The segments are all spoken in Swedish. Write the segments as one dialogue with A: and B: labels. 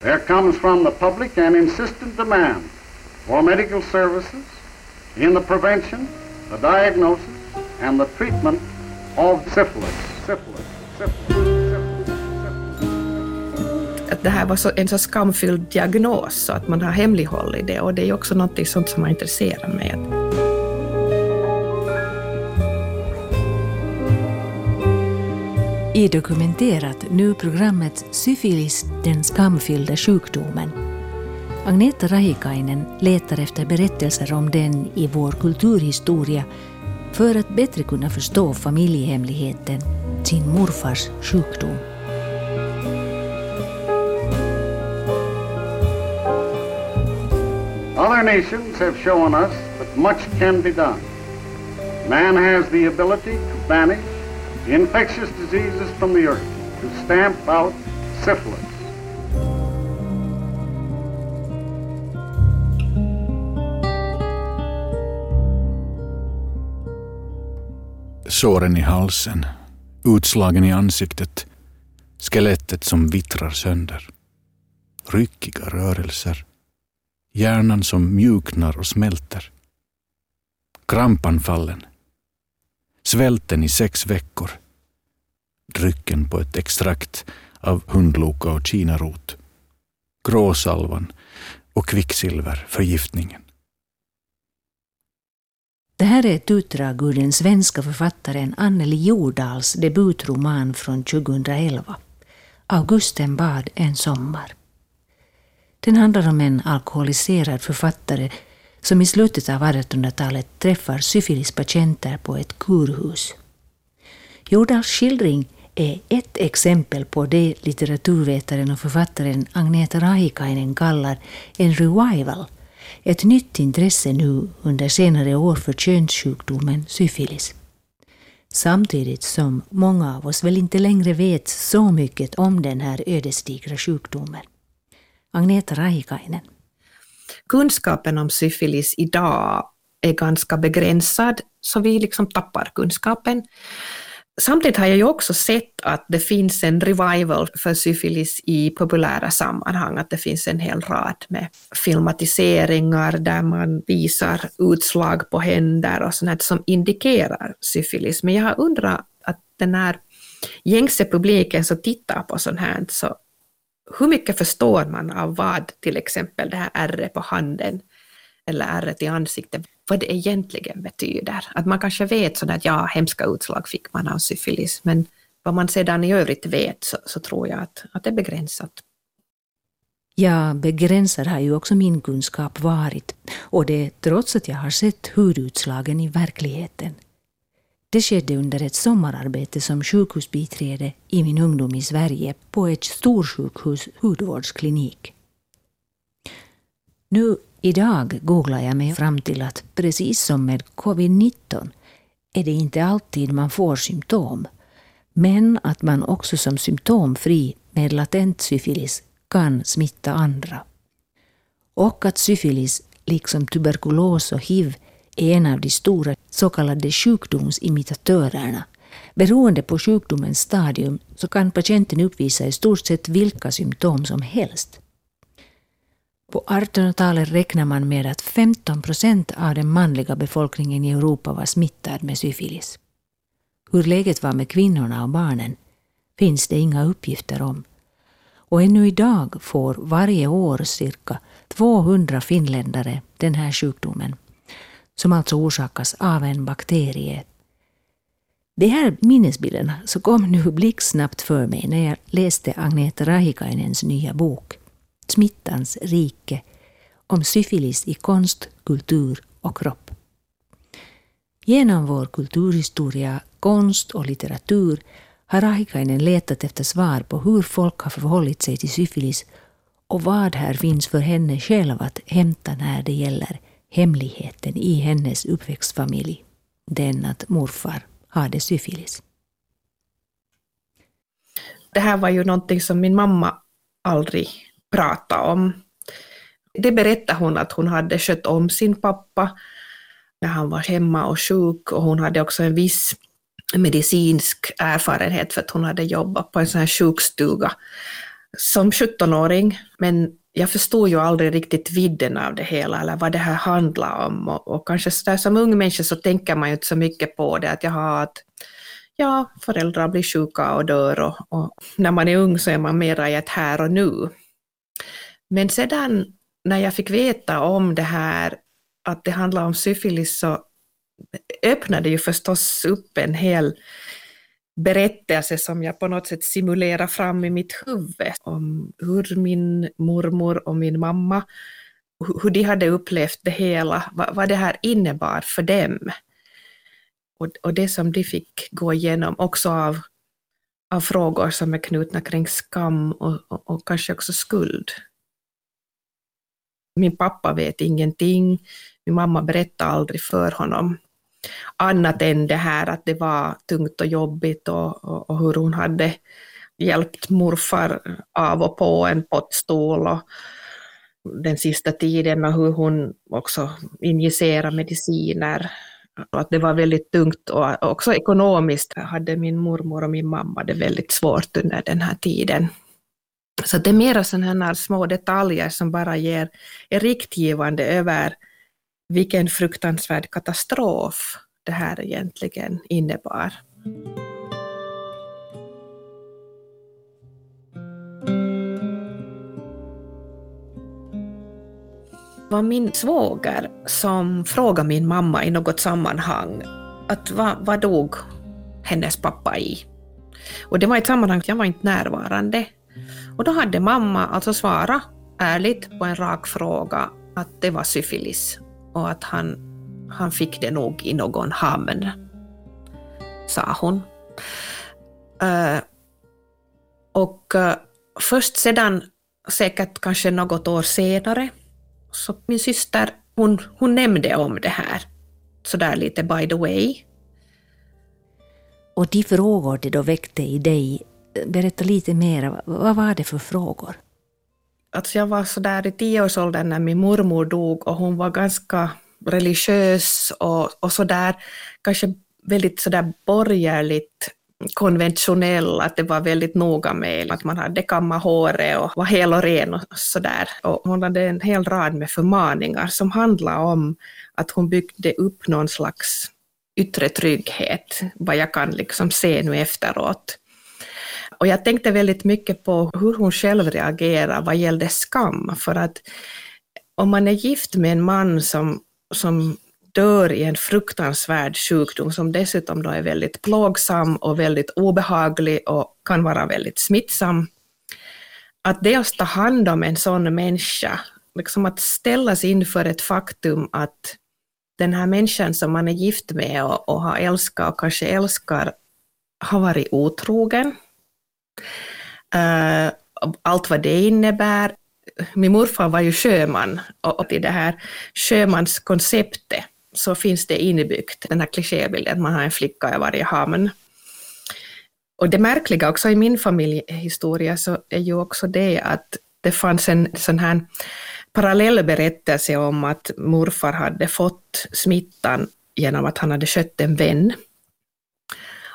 A: There comes from the public an insistent demand for medical services in the prevention, the diagnosis, and the treatment of syphilis. syphilis, syphilis,
B: Att det här var så, en så skamfylld diagnos så att man har hemlighållit det och det är också något sånt som har intresserat mig.
C: I Dokumenterat nu programmet Syfilis, den skamfyllda sjukdomen. Agneta Rahikainen letar efter berättelser om den i vår kulturhistoria för att bättre kunna förstå familjehemligheten, sin morfars sjukdom.
A: Other nations have shown us that much can be done. Man has the ability to banish infectious diseases from the earth, to stamp out syphilis.
D: Såren i halsen, utslagen i ansiktet, skelettet som vittrar sönder. Ryckiga rörelser, hjärnan som mjuknar och smälter. Krampanfallen, svälten i sex veckor, drycken på ett extrakt av hundloka och kinarot, gråsalvan och kvicksilverförgiftningen.
C: Det här är ett utdrag ur den svenska författaren Anneli Jordals debutroman från 2011, Augusten bad en sommar. Den handlar om en alkoholiserad författare som i slutet av 1800-talet träffar syfilispatienter på ett kurhus. Jordals skildring är ett exempel på det litteraturvetaren och författaren Agneta Rahikainen kallar en revival, ett nytt intresse nu under senare år för könssjukdomen syfilis. Samtidigt som många av oss väl inte längre vet så mycket om den här ödesdigra sjukdomen. Agneta Rahikainen.
B: Kunskapen om syfilis idag är ganska begränsad, så vi liksom tappar kunskapen. Samtidigt har jag ju också sett att det finns en revival för syfilis i populära sammanhang, att det finns en hel rad med filmatiseringar där man visar utslag på händer och sånt som indikerar syfilis. Men jag har undrat att den här gängse publiken som tittar på sånt här, så hur mycket förstår man av vad till exempel det här ärret på handen eller ärret i ansiktet, vad det egentligen betyder. Att man kanske vet sådär att ja, hemska utslag fick man av syfilis, men vad man sedan i övrigt vet så, så tror jag att, att det är begränsat.
C: Ja, begränsad har ju också min kunskap varit, och det trots att jag har sett hudutslagen i verkligheten. Det skedde under ett sommararbete som sjukhusbiträde i min ungdom i Sverige på ett storsjukhus hudvårdsklinik. Nu idag googlar jag mig fram till att precis som med covid-19 är det inte alltid man får symptom, men att man också som symptomfri med latent syfilis kan smitta andra. Och att syfilis, liksom tuberkulos och hiv, är en av de stora så kallade sjukdomsimitatörerna. Beroende på sjukdomens stadium så kan patienten uppvisa i stort sett vilka symptom som helst. På 1800-talet räknar man med att 15 procent av den manliga befolkningen i Europa var smittad med syfilis. Hur läget var med kvinnorna och barnen finns det inga uppgifter om. Och ännu idag får varje år cirka 200 finländare den här sjukdomen som alltså orsakas av en bakterie. De här minnesbilderna så kom nu blixtsnabbt för mig när jag läste Agneta Rahikainens nya bok Smittans rike om syfilis i konst, kultur och kropp. Genom vår kulturhistoria, konst och litteratur har Rahikainen letat efter svar på hur folk har förhållit sig till syfilis och vad här finns för henne själv att hämta när det gäller hemligheten i hennes uppväxtfamilj, den att morfar hade syfilis.
B: Det här var ju någonting som min mamma aldrig pratade om. Det berättade hon att hon hade skött om sin pappa när han var hemma och sjuk och hon hade också en viss medicinsk erfarenhet för att hon hade jobbat på en sån här sjukstuga som 17-åring, men jag förstod ju aldrig riktigt vidden av det hela eller vad det här handlar om. Och, och kanske så där, som ung människa så tänker man ju inte så mycket på det, att jag har att ja, föräldrar blir sjuka och dör och, och, när man är ung så är man mera i ett här och nu. Men sedan när jag fick veta om det här, att det handlar om syfilis, så öppnade ju förstås upp en hel berättelse som jag på något sätt simulerar fram i mitt huvud om hur min mormor och min mamma, hur de hade upplevt det hela, vad, vad det här innebar för dem. Och, och det som de fick gå igenom också av, av frågor som är knutna kring skam och, och, och kanske också skuld. Min pappa vet ingenting, min mamma berättade aldrig för honom annat än det här att det var tungt och jobbigt och, och, och hur hon hade hjälpt morfar av och på en pottstol och den sista tiden och hur hon också injicerade mediciner. Att det var väldigt tungt och också ekonomiskt hade min mormor och min mamma det väldigt svårt under den här tiden. Så det är mera sådana här små detaljer som bara ger är riktgivande över vilken fruktansvärd katastrof det här egentligen innebar. Det var min svåger som frågade min mamma i något sammanhang att vad, vad dog hennes pappa i? Och det var ett sammanhang jag var inte närvarande. Och då hade mamma alltså svarat ärligt på en rak fråga att det var syfilis och att han, han fick det nog i någon hamn, sa hon. Uh, och uh, först sedan, säkert kanske något år senare, så min syster hon, hon nämnde om det här, sådär lite by the way.
C: Och de frågor det då väckte i dig, eh, berätta lite mer, vad var det för frågor?
B: Alltså jag var sådär i tioårsåldern när min mormor dog och hon var ganska religiös och, och sådär, kanske väldigt sådär borgerligt konventionell, att det var väldigt noga med att man hade kammat håret och var hel och ren och sådär. Och hon hade en hel rad med förmaningar som handlade om att hon byggde upp någon slags yttre trygghet, vad jag kan liksom se nu efteråt. Och jag tänkte väldigt mycket på hur hon själv reagerar vad gällde skam, för att om man är gift med en man som, som dör i en fruktansvärd sjukdom som dessutom då är väldigt plågsam och väldigt obehaglig och kan vara väldigt smittsam. Att dels ta hand om en sån människa, liksom att ställas inför ett faktum att den här människan som man är gift med och, och har älskat och kanske älskar har varit otrogen, Uh, allt vad det innebär. Min morfar var ju sjöman och i det här sjömanskonceptet så finns det inbyggt den här klichébilden att man har en flicka i varje hamn. Och det märkliga också i min familjehistoria så är ju också det att det fanns en sån här parallell berättelse om att morfar hade fått smittan genom att han hade skött en vän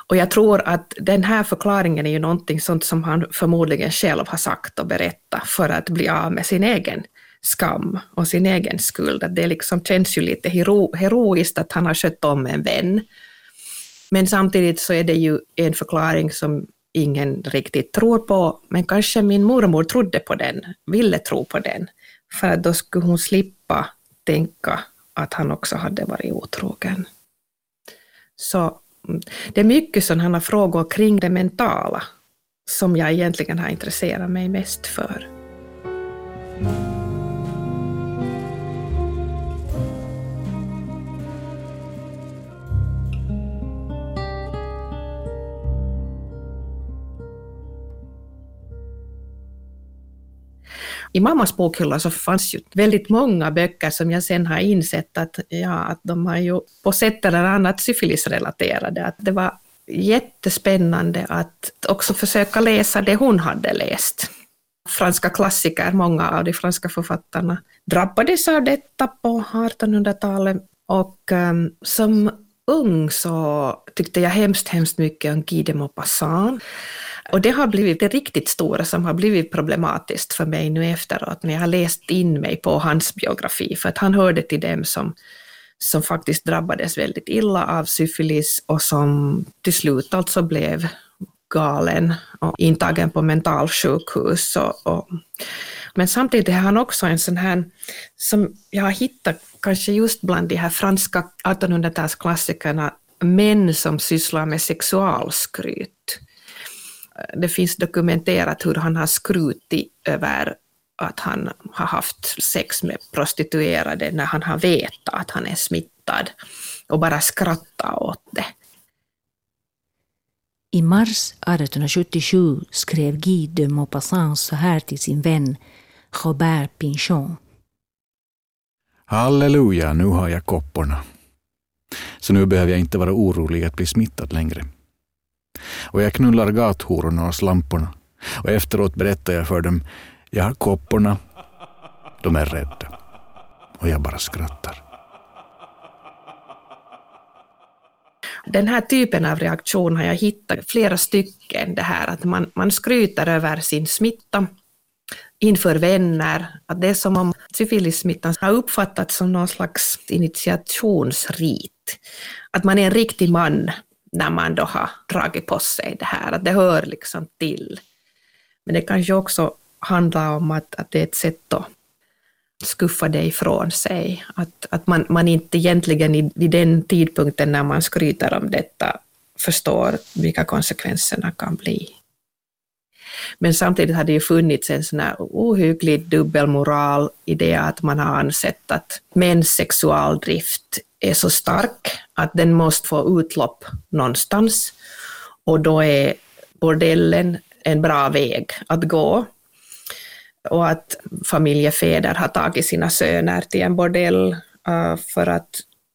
B: och jag tror att den här förklaringen är ju någonting sånt som han förmodligen själv har sagt och berättat för att bli av med sin egen skam och sin egen skuld. Att det liksom känns ju lite hero, heroiskt att han har skött om en vän. Men samtidigt så är det ju en förklaring som ingen riktigt tror på, men kanske min mormor trodde på den, ville tro på den, för att då skulle hon slippa tänka att han också hade varit otrogen. Så det är mycket sådana frågor kring det mentala som jag egentligen har intresserat mig mest för. I mammas bokhylla så fanns ju väldigt många böcker som jag sen har insett att, ja, att de har ju på sätt eller annat syfilisrelaterade. Att det var jättespännande att också försöka läsa det hon hade läst. Franska klassiker, många av de franska författarna drabbades av detta på 1800-talet och um, som ung så tyckte jag hemskt, hemskt mycket om Guy de Maupassant och det har blivit det riktigt stora som har blivit problematiskt för mig nu efteråt när jag har läst in mig på hans biografi, för att han hörde till dem som, som faktiskt drabbades väldigt illa av syfilis och som till slut alltså blev galen och intagen på mentalsjukhus. Och, och, men samtidigt är han också en sån här som jag har hittat kanske just bland de här franska 1800-talsklassikerna, män som sysslar med sexualskryt. Det finns dokumenterat hur han har skrutit över att han har haft sex med prostituerade när han har vetat att han är smittad och bara skrattat åt det.
C: I mars 1877 skrev Guy de Maupassant så här till sin vän Robert Pinchon.
D: Halleluja, nu har jag kopporna. Så nu behöver jag inte vara orolig att bli smittad längre. Och jag knullar gathororna och slamporna. Och efteråt berättar jag för dem, jag har kopporna, de är rädda. Och jag bara skrattar.
B: Den här typen av reaktion har jag hittat flera stycken, det här att man, man skryter över sin smitta inför vänner, att det är som om syfilissmittan har uppfattats som någon slags initiationsrit. Att man är en riktig man när man då har dragit på sig det här, att det hör liksom till. Men det kanske också handlar om att, att det är ett sätt att skuffa det ifrån sig. Att, att man, man inte egentligen i, vid den tidpunkten när man skryter om detta förstår vilka konsekvenserna kan bli. Men samtidigt har det ju funnits en sån här ohygglig dubbelmoral i det att man har ansett att mäns sexualdrift är så stark att den måste få utlopp någonstans. Och då är bordellen en bra väg att gå och att familjefäder har tagit sina söner till en bordell eh, för att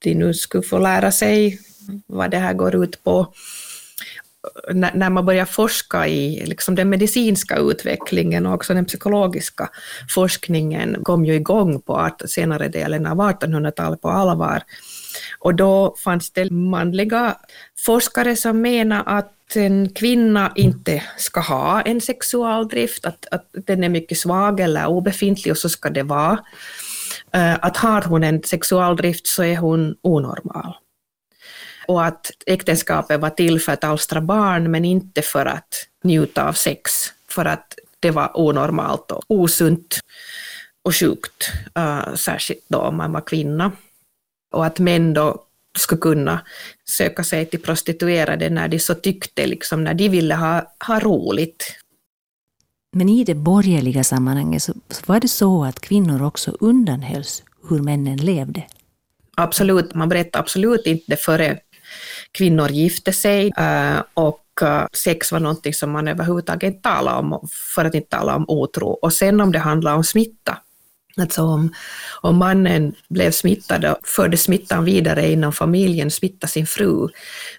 B: de nu skulle få lära sig vad det här går ut på. När man börjar forska i liksom den medicinska utvecklingen och också den psykologiska forskningen kom ju igång på senare delen av 1800-talet på allvar. Och då fanns det manliga forskare som menade att en kvinna inte ska ha en sexualdrift, att, att den är mycket svag eller obefintlig och så ska det vara. Eh, att har hon en sexualdrift så är hon onormal. Och att äktenskapet var till för att alstra barn men inte för att njuta av sex, för att det var onormalt och osunt och sjukt, eh, särskilt då om man var kvinna. Och att män då skulle kunna söka sig till prostituerade när de så tyckte, liksom, när de ville ha, ha roligt.
C: Men i det borgerliga sammanhanget så var det så att kvinnor också undanhölls hur männen levde?
B: Absolut, man berättade absolut inte före kvinnor gifte sig eh, och eh, sex var någonting som man överhuvudtaget inte talade om, för att inte tala om otro. Och sen om det handlar om smitta, Alltså om, om mannen blev smittad och förde smittan vidare inom familjen, smittade sin fru,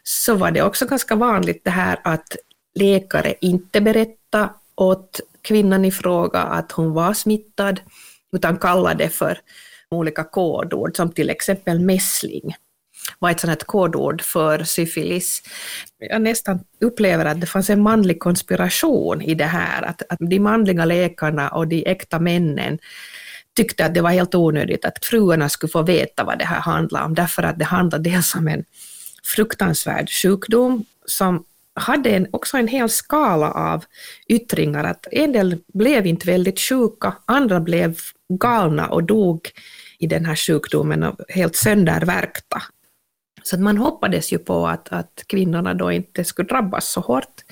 B: så var det också ganska vanligt det här att läkare inte berättade åt kvinnan i fråga att hon var smittad, utan kallade för olika kodord, som till exempel mässling var ett sådant kodord för syfilis. Jag nästan upplever att det fanns en manlig konspiration i det här, att, att de manliga läkarna och de äkta männen tyckte att det var helt onödigt att fruarna skulle få veta vad det här handlade om, därför att det handlade dels om en fruktansvärd sjukdom som hade en, också en hel skala av yttringar. Att en del blev inte väldigt sjuka, andra blev galna och dog i den här sjukdomen och helt söndervärkta. Så man hoppades ju på att, att kvinnorna då inte skulle drabbas så hårt.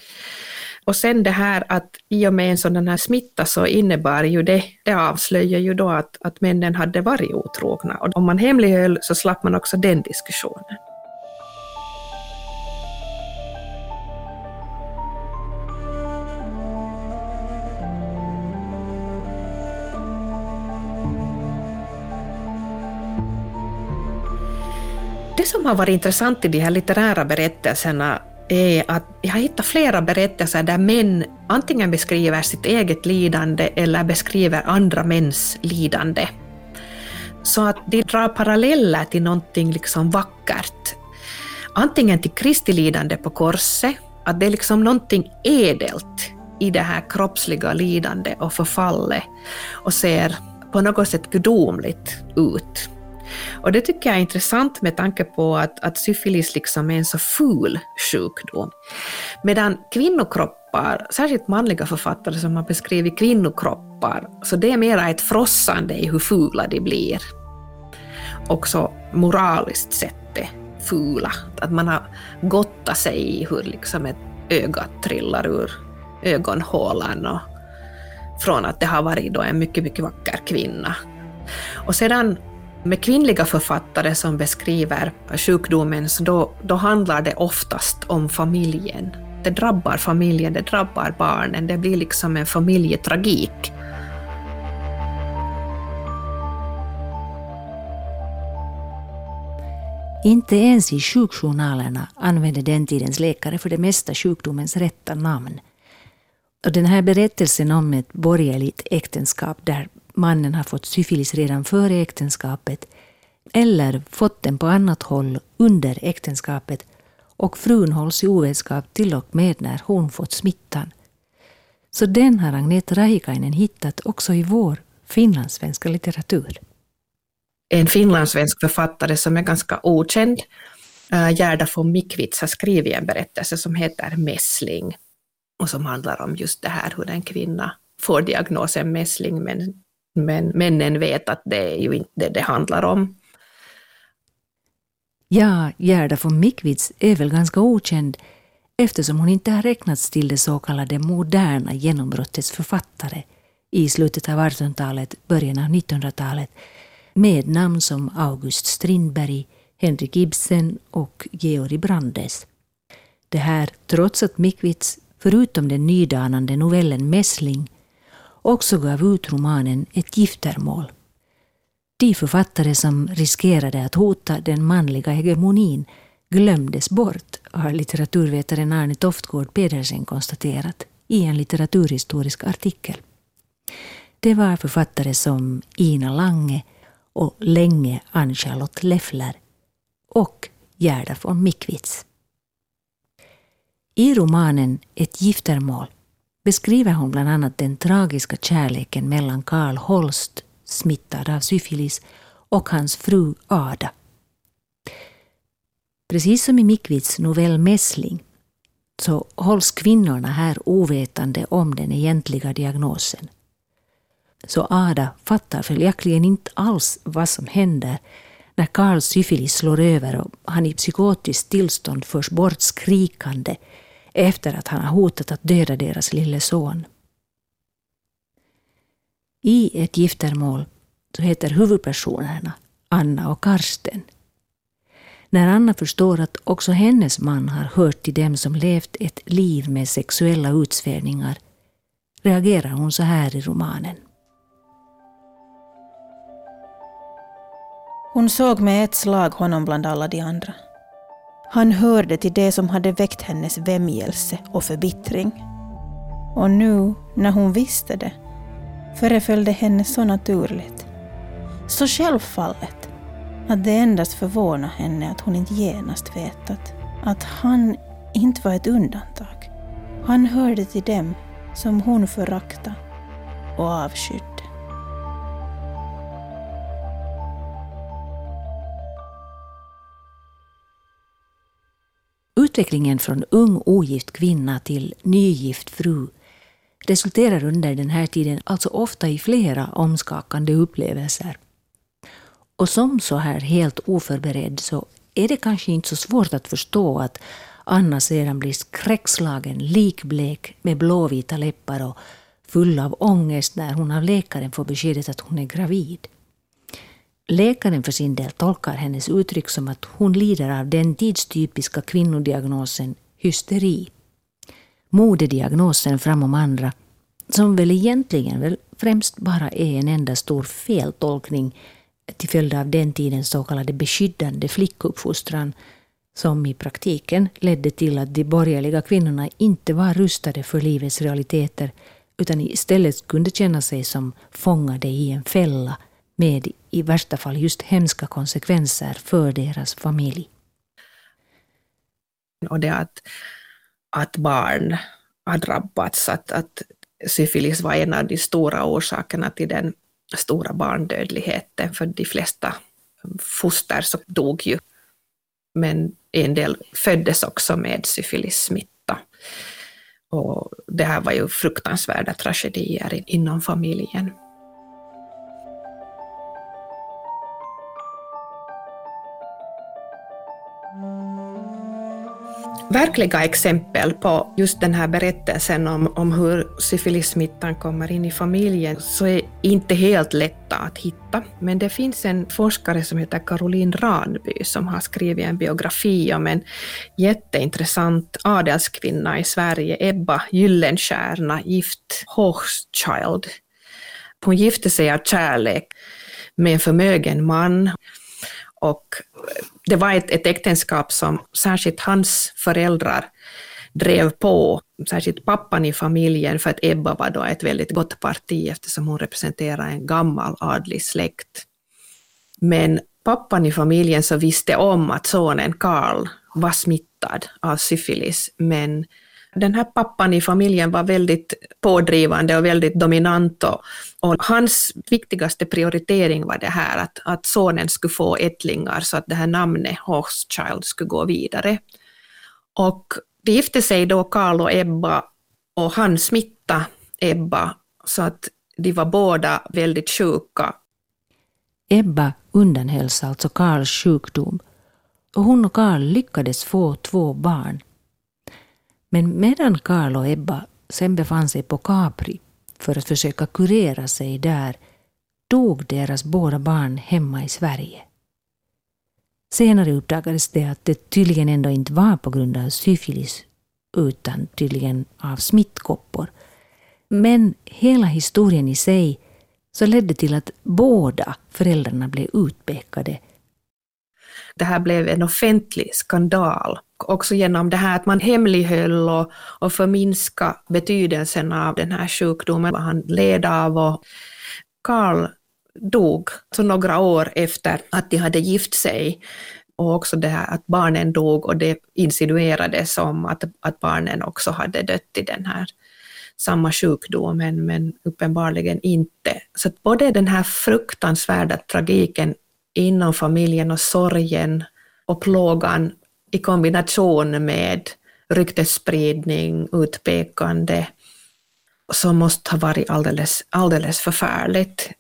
B: Och sen det här att i och med en sådan här smitta så innebar ju det, det avslöjar ju då att, att männen hade varit otrogna. Och om man hemlighöll så slapp man också den diskussionen. Det som har varit intressant i de här litterära berättelserna är att jag har hittat flera berättelser där män antingen beskriver sitt eget lidande eller beskriver andra mäns lidande. Så att de drar paralleller till någonting liksom vackert. Antingen till Kristi lidande på korset, att det är liksom någonting edelt i det här kroppsliga lidande och förfallet och ser på något sätt gudomligt ut. Och det tycker jag är intressant med tanke på att, att syfilis liksom är en så ful sjukdom. Medan kvinnokroppar, särskilt manliga författare som har beskrivit kvinnokroppar, så det är mera ett frossande i hur fula de blir. Också moraliskt sett fula. Att man har gottat sig i hur liksom ett öga trillar ur ögonhålan och från att det har varit då en mycket, mycket vacker kvinna. Och sedan med kvinnliga författare som beskriver sjukdomen, så då, då handlar det oftast om familjen. Det drabbar familjen, det drabbar barnen, det blir liksom en familjetragik.
C: Inte ens i sjukjournalerna använde den tidens läkare för det mesta sjukdomens rätta namn. Och den här berättelsen om ett borgerligt äktenskap där mannen har fått syfilis redan före äktenskapet eller fått den på annat håll under äktenskapet och frun hålls i ovetskap till och med när hon fått smittan. Så den har Agneta Rahikainen hittat också i vår finlandssvenska litteratur
B: en finlandssvensk författare som är ganska okänd, eh, Gerda von Mikvits, har skrivit en berättelse som heter Mässling och som handlar om just det här hur en kvinna får diagnosen mässling men, men männen vet att det är ju inte det det handlar om.
C: Ja, Gerda von Mikwitz är väl ganska okänd eftersom hon inte har räknats till det så kallade moderna genombrottets författare i slutet av 1800-talet, början av 1900-talet med namn som August Strindberg, Henrik Ibsen och Georg Brandes. Det här trots att Mikwitz, förutom den nydanande novellen Mässling, också gav ut romanen Ett giftermål. De författare som riskerade att hota den manliga hegemonin glömdes bort, har litteraturvetaren Arne Toftgård Pedersen konstaterat i en litteraturhistorisk artikel. Det var författare som Ina Lange, och länge Ann-Charlotte Leffler och Gerda von Mikwitz. I romanen Ett giftermål beskriver hon bland annat den tragiska kärleken mellan Karl Holst, smittad av syfilis, och hans fru Ada. Precis som i Mikvits novell Mässling så hålls kvinnorna här ovetande om den egentliga diagnosen. Så Ada fattar följaktligen inte alls vad som händer när Karls syfilis slår över och han i psykotiskt tillstånd förs bort skrikande efter att han har hotat att döda deras lille son. I ett giftermål så heter huvudpersonerna Anna och Karsten. När Anna förstår att också hennes man har hört till dem som levt ett liv med sexuella utsvävningar reagerar hon så här i romanen.
E: Hon såg med ett slag honom bland alla de andra. Han hörde till det som hade väckt hennes vämjelse och förbittring. Och nu, när hon visste det, föreföll det henne så naturligt. Så självfallet att det endast förvånade henne att hon inte genast vetat att han inte var ett undantag. Han hörde till dem som hon föraktade och avskydde.
C: Utvecklingen från ung ogift kvinna till nygift fru resulterar under den här tiden alltså ofta i flera omskakande upplevelser. Och som så här helt oförberedd så är det kanske inte så svårt att förstå att Anna sedan blir skräckslagen, likblek med blåvita läppar och full av ångest när hon av läkaren får beskedet att hon är gravid. Läkaren för sin del tolkar hennes uttryck som att hon lider av den tidstypiska kvinnodiagnosen hysteri. Modediagnosen framom andra, som väl egentligen väl främst bara är en enda stor feltolkning till följd av den tidens så kallade beskyddande flickuppfostran som i praktiken ledde till att de borgerliga kvinnorna inte var rustade för livets realiteter utan istället kunde känna sig som fångade i en fälla med i värsta fall just hemska konsekvenser för deras familj.
B: Och det att att barn har drabbats, att, att syfilis var en av de stora orsakerna till den stora barndödligheten, för de flesta foster så dog ju. Men en del föddes också med syfilissmitta. Och det här var ju fruktansvärda tragedier inom familjen. Verkliga exempel på just den här berättelsen om, om hur syfilissmittan kommer in i familjen så är inte helt lätta att hitta. Men det finns en forskare som heter Caroline Ranby som har skrivit en biografi om en jätteintressant adelskvinna i Sverige, Ebba Gyllenstierna, gift Hochschild. Hon gifte sig av kärlek med en förmögen man och det var ett, ett äktenskap som särskilt hans föräldrar drev på, särskilt pappan i familjen, för att Ebba var då ett väldigt gott parti eftersom hon representerar en gammal adlig släkt. Men pappan i familjen så visste om att sonen Karl var smittad av syfilis, men den här pappan i familjen var väldigt pådrivande och väldigt dominant och, och, hans viktigaste prioritering var det här att, att sonen skulle få ättlingar så att det här namnet Hochschild skulle gå vidare. Och det gifte sig då Karl och Ebba och han smittade Ebba så att de var båda väldigt sjuka.
C: Ebba undanhölls alltså Karls sjukdom och hon och Karl lyckades få två barn men medan Karl och Ebba sen befann sig på Capri för att försöka kurera sig där dog deras båda barn hemma i Sverige. Senare uppdagades det att det tydligen ändå inte var på grund av syfilis utan tydligen av smittkoppor. Men hela historien i sig så ledde till att båda föräldrarna blev utpekade
B: det här blev en offentlig skandal. Också genom det här att man hemlighöll och, och förminska betydelsen av den här sjukdomen vad han led av. Och Karl dog så några år efter att de hade gift sig. Och också det här att barnen dog och det insinuerades om att, att barnen också hade dött i den här samma sjukdomen, men uppenbarligen inte. Så både den här fruktansvärda tragiken inom familjen och sorgen och plågan i kombination med ryktesspridning, utpekande, som måste ha varit alldeles, alldeles förfärligt.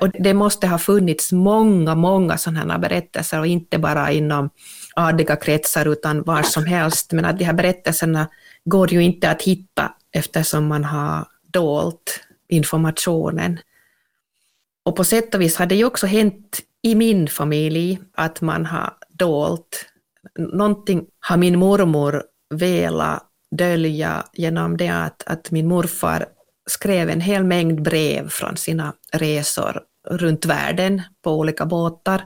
B: Och det måste ha funnits många, många sådana här berättelser och inte bara inom adliga kretsar utan var som helst. Men att de här berättelserna går ju inte att hitta eftersom man har dolt informationen. Och på sätt och vis har det ju också hänt i min familj att man har dolt. Någonting har min mormor velat dölja genom det att, att min morfar skrev en hel mängd brev från sina resor runt världen på olika båtar.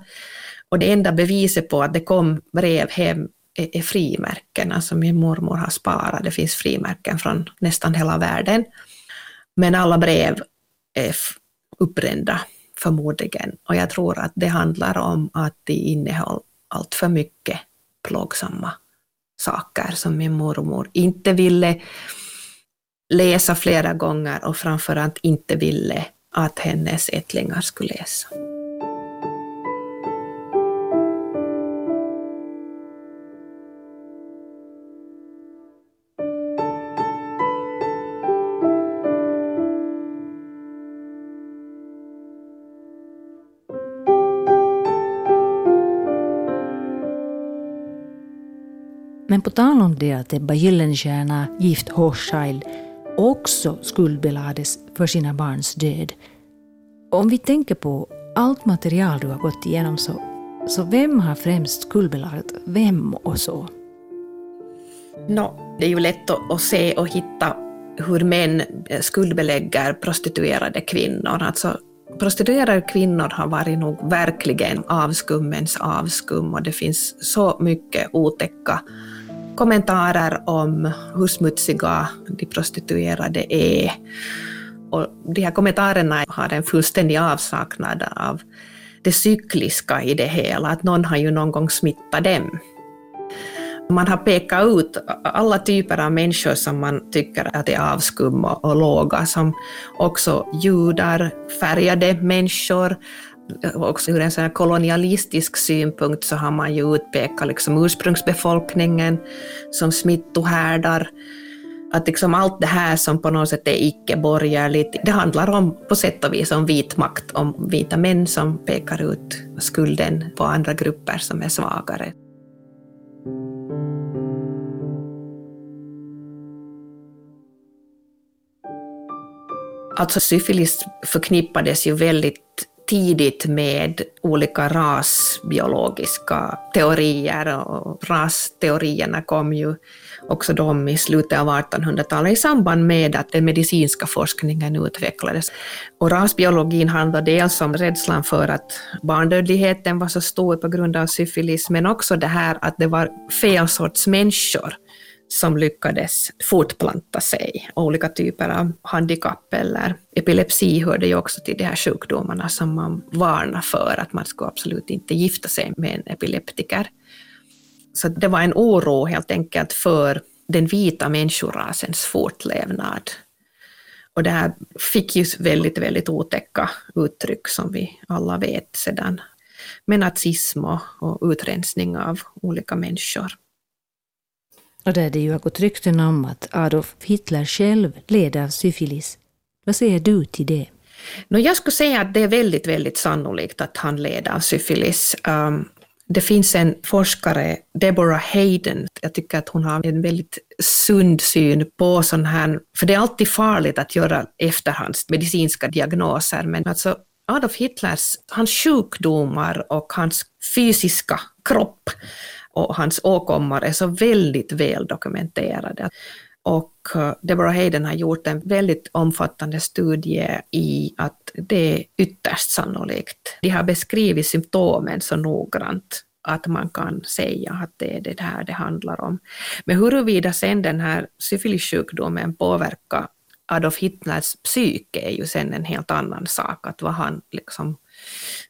B: Och det enda beviset på att det kom brev hem är, är frimärken, alltså min mormor har sparat, det finns frimärken från nästan hela världen. Men alla brev är uppbrända förmodligen. Och jag tror att det handlar om att de innehöll allt för mycket plågsamma saker som min mormor inte ville läsa flera gånger och framförallt inte ville att hennes ättlingar skulle läsa.
C: Men på tal om det att Ebba Gyllenstierna, gift Hochschild, också skuldbelades för sina barns död. Om vi tänker på allt material du har gått igenom så, så vem har främst skuldbelagt vem och så?
B: No, det är ju lätt att se och hitta hur män skuldbelägger prostituerade kvinnor. Alltså, prostituerade kvinnor har varit nog verkligen avskummens avskum och det finns så mycket otäcka kommentarer om hur smutsiga de prostituerade är. Och de här kommentarerna har en fullständig avsaknad av det cykliska i det hela, att någon har ju någon gång smittat dem. Man har pekat ut alla typer av människor som man tycker att är avskumma och låga, som också judar, färgade människor, också ur en sån kolonialistisk synpunkt så har man ju utpekat liksom ursprungsbefolkningen som smittohärdar. Att liksom allt det här som på något sätt är icke-borgerligt, det handlar om, på sätt och vis om vit makt, om vita män som pekar ut skulden på andra grupper som är svagare. Alltså syfilis förknippades ju väldigt tidigt med olika rasbiologiska teorier och rasteorierna kom ju också de i slutet av 1800-talet i samband med att den medicinska forskningen utvecklades. Och rasbiologin handlade dels om rädslan för att barndödligheten var så stor på grund av syfilis, men också det här att det var fel sorts människor som lyckades fortplanta sig. Olika typer av handikapp eller epilepsi hörde ju också till de här sjukdomarna som man varnar för att man ska absolut inte gifta sig med en epileptiker. Så det var en oro helt enkelt för den vita människorasens fortlevnad. Och det här fick ju väldigt, väldigt otäcka uttryck som vi alla vet sedan med nazism och utrensning av olika människor.
C: Och där det ju har gått rykten om att Adolf Hitler själv led av syfilis. Vad säger du till det?
B: No, jag skulle säga att det är väldigt, väldigt sannolikt att han led av syfilis. Um, det finns en forskare, Deborah Hayden, jag tycker att hon har en väldigt sund syn på sån här, för det är alltid farligt att göra efterhandsmedicinska diagnoser, men alltså Adolf Hitlers, hans sjukdomar och hans fysiska kropp och hans åkommor är så väldigt väl dokumenterade. Och eh, Deborah Hayden har gjort en väldigt omfattande studie i att det är ytterst sannolikt. De har beskrivit symptomen så noggrant att man kan säga att det är det här det handlar om. Men huruvida sen den här syfilissjukdomen påverkar Adolf Hitlers psyke är ju sen en helt annan sak, att vad han liksom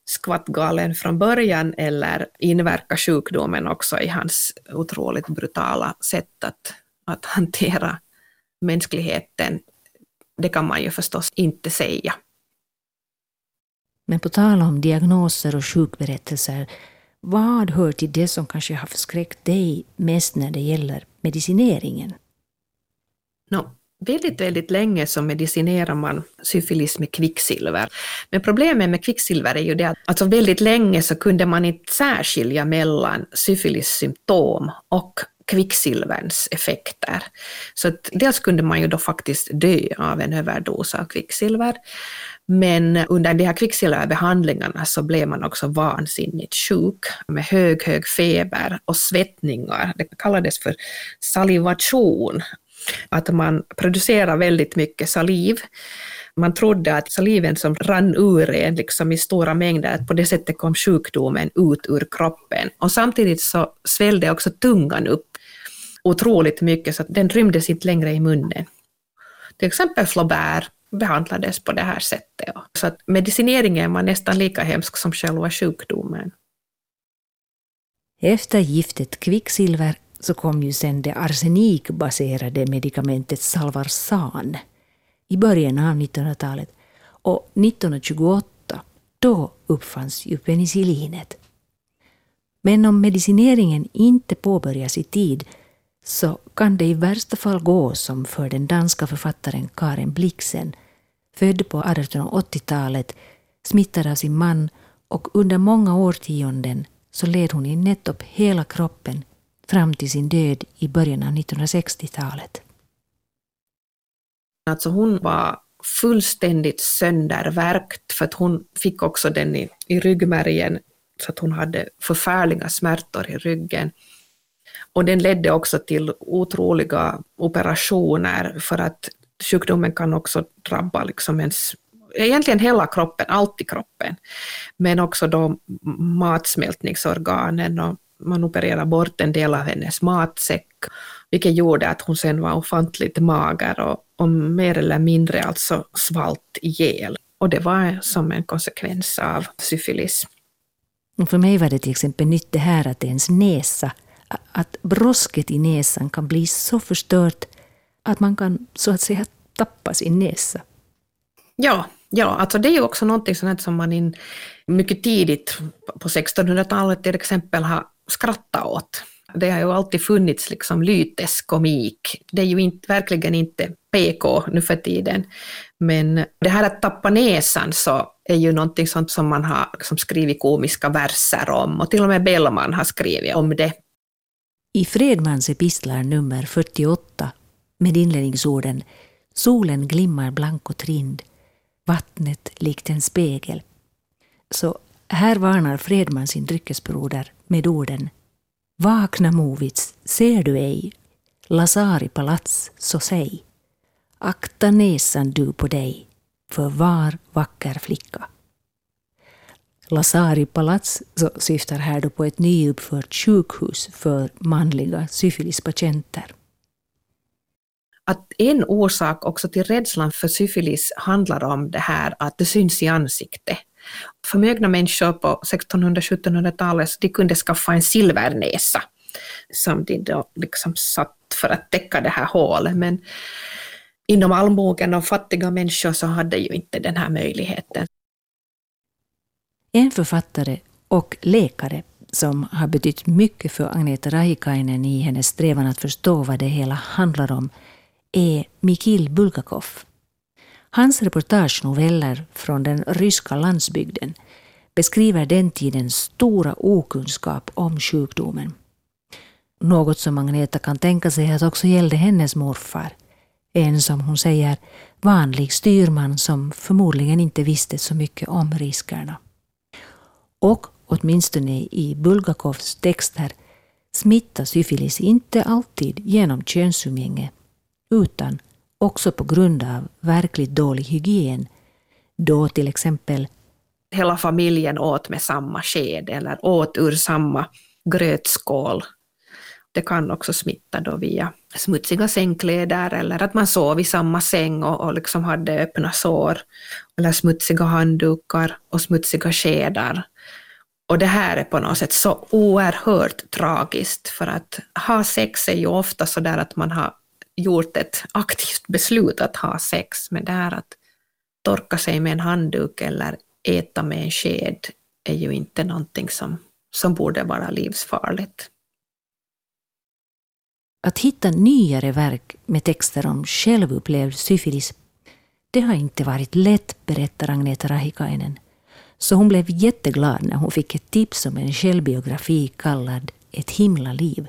B: skvattgalen från början eller inverkar sjukdomen också i hans otroligt brutala sätt att, att hantera mänskligheten? Det kan man ju förstås inte säga.
C: Men på tal om diagnoser och sjukberättelser, vad hör till det som kanske har förskräckt dig mest när det gäller medicineringen?
B: No, Väldigt, väldigt länge så medicinerar man syfilis med kvicksilver. Men problemet med kvicksilver är ju det att alltså väldigt länge så kunde man inte särskilja mellan syfilissymptom och kvicksilverns effekter. Så att dels kunde man ju då faktiskt dö av en överdos av kvicksilver, men under de här kvicksilverbehandlingarna så blev man också vansinnigt sjuk med hög, hög feber och svettningar. Det kallades för salivation att man producerar väldigt mycket saliv. Man trodde att saliven som rann ur en liksom i stora mängder, att på det sättet kom sjukdomen ut ur kroppen. Och samtidigt så svällde också tungan upp otroligt mycket så att den rymdes inte längre i munnen. Till exempel Flaubert behandlades på det här sättet. Så att medicineringen var nästan lika hemsk som själva sjukdomen.
C: Efter giftet kvicksilver så kom ju sen det arsenikbaserade medikamentet Salvarsan i början av 1900-talet. Och 1928, då uppfanns ju penicillinet. Men om medicineringen inte påbörjas i tid så kan det i värsta fall gå som för den danska författaren Karen Blixen, född på 1880-talet, smittad av sin man och under många årtionden så led hon i nettopp hela kroppen fram till sin död i början av 1960-talet.
B: Alltså hon var fullständigt söndervärkt för att hon fick också den i, i ryggmärgen så att hon hade förfärliga smärtor i ryggen. Och den ledde också till otroliga operationer för att sjukdomen kan också drabba liksom ens, egentligen hela kroppen, allt i kroppen, men också då matsmältningsorganen och man opererade bort en del av hennes matsäck, vilket gjorde att hon sen var ofantligt mager och, och mer eller mindre alltså svalt ihjäl. Och det var som en konsekvens av syfilis.
C: för mig var det till exempel nytt det här att ens näsa att brosket i näsan kan bli så förstört att man kan så att säga tappa sin näsa.
B: Ja, ja alltså det är ju också någonting sånt som man in mycket tidigt på 1600-talet till exempel har skratta åt. Det har ju alltid funnits liksom lyteskomik. Det är ju inte, verkligen inte PK nu för tiden. Men det här att tappa näsan så är ju någonting sånt som man har liksom skrivit komiska verser om och till och med Bellman har skrivit om det.
C: I Fredmans epistlar nummer 48 med inledningsorden Solen glimmar blank och trind, vattnet likt en spegel. Så här varnar Fredman sin dryckesbroder med orden Vakna Movits, ser du ej? Lasari palats, så säg. Akta näsan du på dig, för var vacker flicka. Lasari palats så syftar här då på ett nyuppfört sjukhus för manliga syfilispatienter.
B: Att en orsak också till rädslan för syfilis handlar om det här att det syns i ansiktet. Förmögna människor på 1600-1700-talet de kunde skaffa en silvernäsa som de då liksom satt för att täcka det här hålet. Men inom allmogen och fattiga människor så hade ju inte den här möjligheten.
C: En författare och läkare som har betytt mycket för Agneta Rahikainen i hennes strävan att förstå vad det hela handlar om är Mikhail Bulgakov. Hans reportagenoveller från den ryska landsbygden beskriver den tidens stora okunskap om sjukdomen. Något som Agneta kan tänka sig att också gällde hennes morfar. En som hon säger vanlig styrman som förmodligen inte visste så mycket om riskerna. Och åtminstone i Bulgakovs texter smittar syfilis inte alltid genom könsumgänge utan också på grund av verkligt dålig hygien, då till exempel
B: hela familjen åt med samma sked eller åt ur samma grötskål. Det kan också smitta då via smutsiga sängkläder eller att man sov i samma säng och, och liksom hade öppna sår eller smutsiga handdukar och smutsiga skedar. Och det här är på något sätt så oerhört tragiskt för att ha sex är ju ofta så där att man har gjort ett aktivt beslut att ha sex, men det här att torka sig med en handduk eller äta med en sked är ju inte någonting som, som borde vara livsfarligt.
C: Att hitta nyare verk med texter om självupplevd syfilis, det har inte varit lätt, berättar Agneta Rahikainen. Så hon blev jätteglad när hon fick ett tips om en självbiografi kallad Ett himla liv.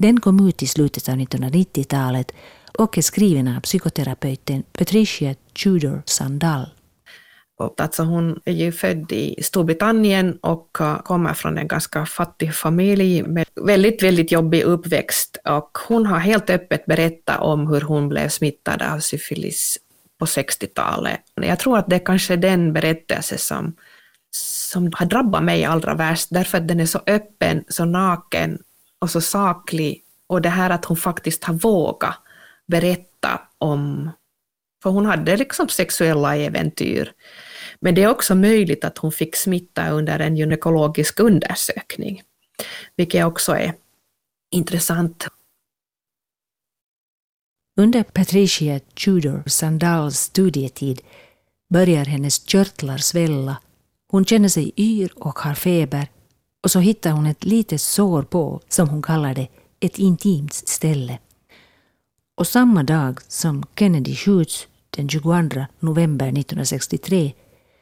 C: Den kom ut i slutet av 1990-talet och är skriven av psykoterapeuten Patricia Tudor Sandal.
B: Alltså hon är ju född i Storbritannien och kommer från en ganska fattig familj med väldigt, väldigt jobbig uppväxt. Och hon har helt öppet berättat om hur hon blev smittad av syfilis på 60-talet. Jag tror att det är kanske den berättelse som, som har drabbat mig allra värst, därför att den är så öppen, så naken och så saklig. Och det här att hon faktiskt har vågat berätta om, för hon hade liksom sexuella äventyr. Men det är också möjligt att hon fick smitta under en gynekologisk undersökning, vilket också är intressant.
C: Under Patricia Tudor Sandals studietid börjar hennes körtlar svälla. Hon känner sig yr och har feber och så hittar hon ett litet sår på, som hon kallar det, ett intimt ställe. Och samma dag som Kennedy skjuts, den 22 november 1963,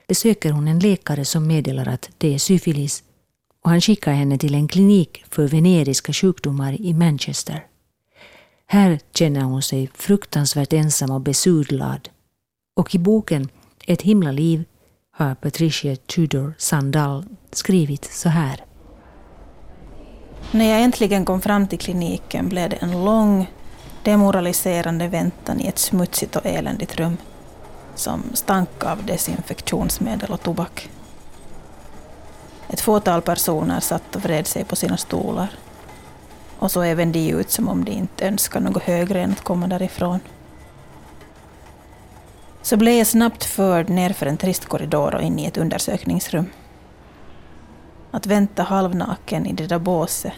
C: besöker hon en läkare som meddelar att det är syfilis och han skickar henne till en klinik för veneriska sjukdomar i Manchester. Här känner hon sig fruktansvärt ensam och besudlad. Och i boken Ett himla liv har Patricia Tudor Sandal skrivit så här.
E: När jag äntligen kom fram till kliniken blev det en lång, demoraliserande väntan i ett smutsigt och eländigt rum som stank av desinfektionsmedel och tobak. Ett fåtal personer satt och vred sig på sina stolar. Och så även de ut som om de inte önskade något högre än att komma därifrån. Så blev jag snabbt förd nerför en trist korridor och in i ett undersökningsrum. Att vänta halvnaken i det där båset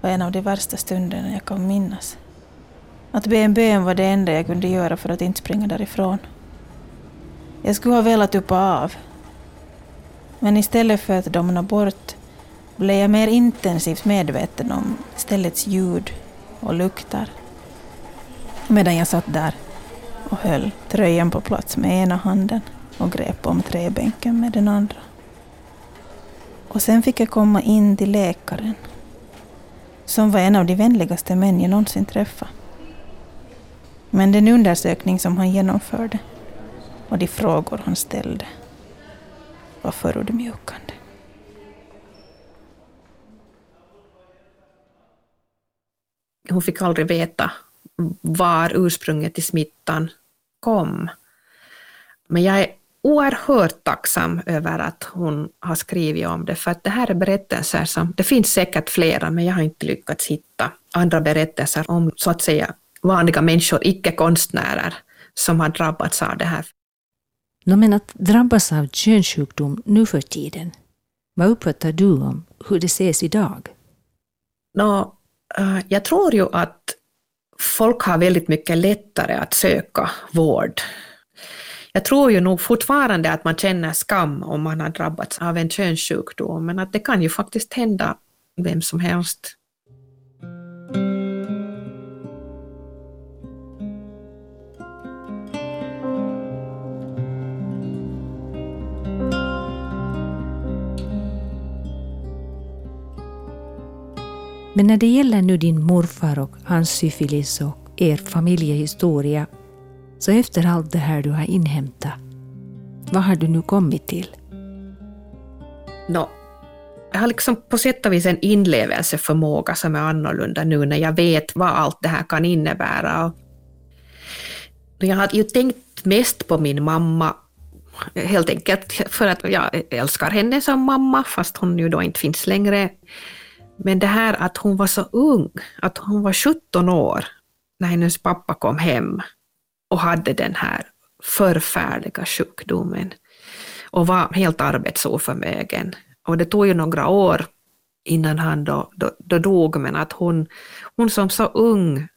E: var en av de värsta stunderna jag kan minnas. Att be en bön var det enda jag kunde göra för att inte springa därifrån. Jag skulle ha velat uppa av. Men istället för att domna bort blev jag mer intensivt medveten om ställets ljud och luktar. Medan jag satt där och höll tröjan på plats med ena handen och grep om träbänken med den andra. Och sen fick jag komma in till läkaren, som var en av de vänligaste män jag någonsin träffat. Men den undersökning som han genomförde och de frågor han ställde var förödmjukande.
B: Hon fick aldrig veta var ursprunget till smittan kom. Men jag är oerhört tacksam över att hon har skrivit om det, för att det här är berättelser som, det finns säkert flera, men jag har inte lyckats hitta andra berättelser om så att säga vanliga människor, icke-konstnärer, som har drabbats av det här.
C: No, men att drabbas av könssjukdom nu för tiden, vad uppfattar du om hur det ses idag?
B: No, uh, jag tror ju att folk har väldigt mycket lättare att söka vård. Jag tror ju nog fortfarande att man känner skam om man har drabbats av en könssjukdom, men att det kan ju faktiskt hända vem som helst.
C: Men när det gäller nu din morfar och hans syfilis och er familjehistoria, så efter allt det här du har inhämtat, vad har du nu kommit till?
B: No, jag har liksom på sätt och vis en inlevelseförmåga som är annorlunda nu när jag vet vad allt det här kan innebära. Jag har ju tänkt mest på min mamma, helt enkelt för att jag älskar henne som mamma, fast hon ju då inte finns längre. Men det här att hon var så ung, att hon var 17 år när hennes pappa kom hem och hade den här förfärliga sjukdomen och var helt arbetsoförmögen. Och det tog ju några år innan han då, då, då dog, men att hon, hon som så ung,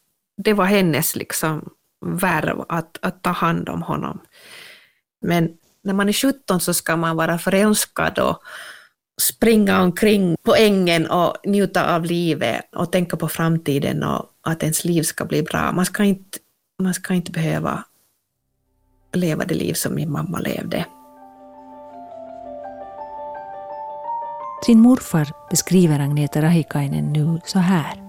B: det var hennes liksom värv att, att ta hand om honom. Men när man är 17 så ska man vara förälskad och, springa omkring på ängen och njuta av livet och tänka på framtiden och att ens liv ska bli bra. Man ska inte, man ska inte behöva leva det liv som min mamma levde.
C: Sin morfar beskriver Agneta Rahikainen nu så här.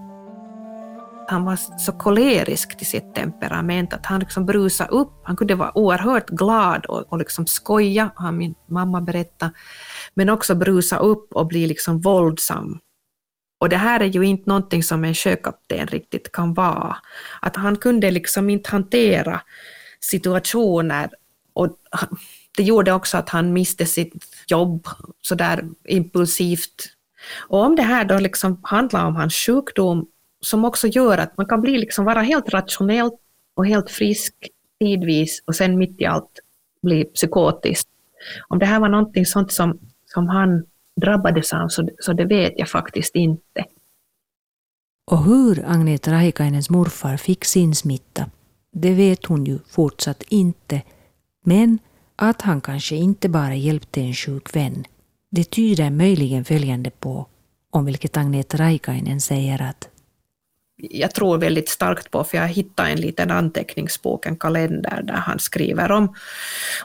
B: Han var så kolerisk till sitt temperament att han liksom brusade upp. Han kunde vara oerhört glad och, och liksom skoja, har min mamma berättat, men också brusa upp och bli liksom våldsam. Och det här är ju inte någonting som en sjökapten riktigt kan vara. Att han kunde liksom inte hantera situationer och det gjorde också att han miste sitt jobb sådär impulsivt. Och om det här då liksom handlar om hans sjukdom som också gör att man kan bli liksom vara helt rationell och helt frisk tidvis och sen mitt i allt bli psykotisk. Om det här var någonting sånt som, som han drabbades av så, så det vet jag faktiskt inte.
C: Och hur Agneta Rahikainens morfar fick sin smitta, det vet hon ju fortsatt inte. Men att han kanske inte bara hjälpte en sjuk vän, det tyder möjligen följande på, om vilket Agneta Rahikainen säger att
B: jag tror väldigt starkt på, för jag hittade en liten anteckningsbok, en kalender, där han skriver om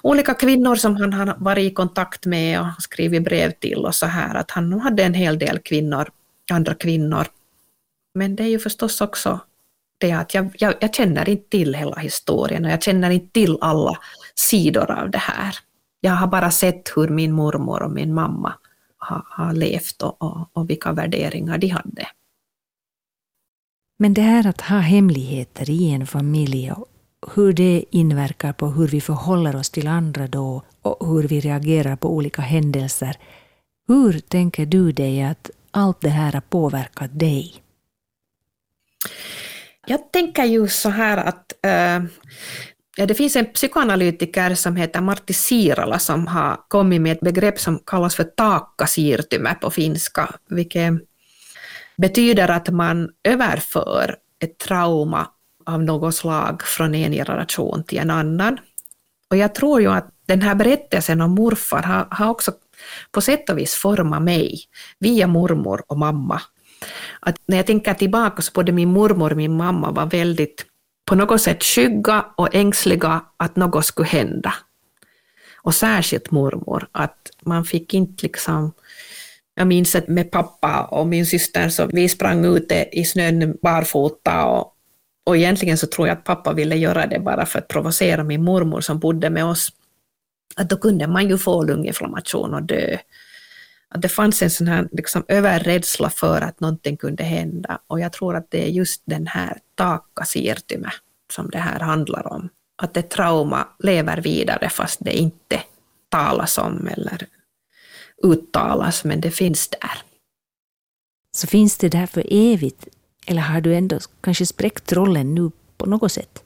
B: olika kvinnor som han har varit i kontakt med och skrivit brev till och så här, att han hade en hel del kvinnor, andra kvinnor. Men det är ju förstås också det att jag, jag, jag känner inte till hela historien och jag känner inte till alla sidor av det här. Jag har bara sett hur min mormor och min mamma har, har levt och, och, och vilka värderingar de hade.
C: Men det här att ha hemligheter i en familj och hur det inverkar på hur vi förhåller oss till andra då och hur vi reagerar på olika händelser. Hur tänker du dig att allt det här har påverkat dig?
B: Jag tänker ju så här att äh, ja, det finns en psykoanalytiker som heter Martti Siirala som har kommit med ett begrepp som kallas för taakkasiirtymä på finska, vilket betyder att man överför ett trauma av något slag från en generation till en annan. Och jag tror ju att den här berättelsen om morfar har, har också på sätt och vis format mig via mormor och mamma. Att när jag tänker tillbaka så både min mormor och min mamma var väldigt på något sätt skygga och ängsliga att något skulle hända. Och särskilt mormor, att man fick inte liksom jag minns att med pappa och min syster så vi sprang ute i snön barfota och, och egentligen så tror jag att pappa ville göra det bara för att provocera min mormor som bodde med oss. Att då kunde man ju få lunginflammation och dö. Att det fanns en sån här liksom överrädsla för att någonting kunde hända och jag tror att det är just den här taakka som det här handlar om. Att det trauma lever vidare fast det inte talas om eller uttalas, men det finns där.
C: Så finns det där för evigt, eller har du ändå kanske spräckt trollen nu på något sätt?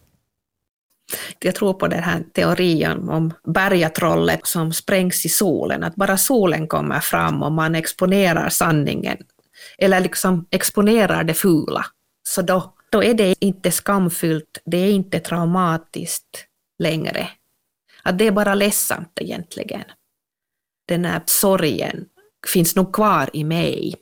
B: Jag tror på den här teorin om bergatrollet som sprängs i solen, att bara solen kommer fram och man exponerar sanningen, eller liksom exponerar det fula, så då, då är det inte skamfyllt, det är inte traumatiskt längre. Att det är bara ledsamt egentligen den här sorgen finns nog kvar i mig.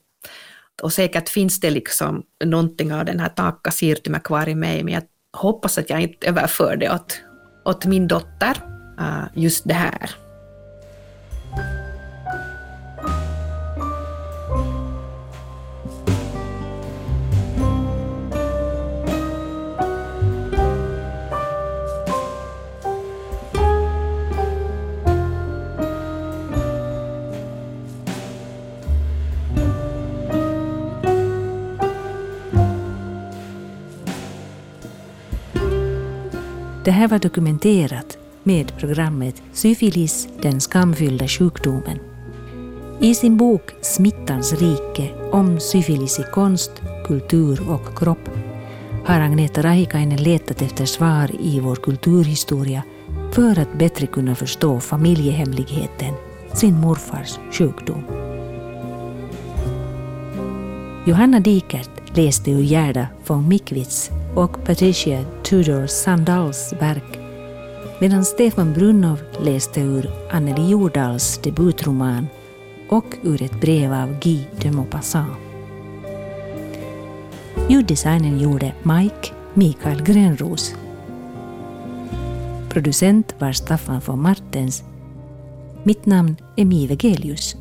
B: Och säkert finns det liksom någonting av den här Taakka kvar i mig, men jag hoppas att jag inte överför det åt, åt min dotter, äh, just det här.
C: Det här var dokumenterat med programmet Syfilis, den skamfyllda sjukdomen. I sin bok Smittans rike om syfilis i konst, kultur och kropp har Agneta Rahikainen letat efter svar i vår kulturhistoria för att bättre kunna förstå familjehemligheten, sin morfars sjukdom. Johanna Dikert läste ur Gerda von Mikwitz och Patricia Tudor Sandals verk medan Stefan Brunnov läste ur Anneli Jordals debutroman och ur ett brev av Guy de Maupassant. Ljuddesignen gjorde Mike Mikael Grönros. Producent var Staffan von Martens. Mitt namn är Mive Gelius.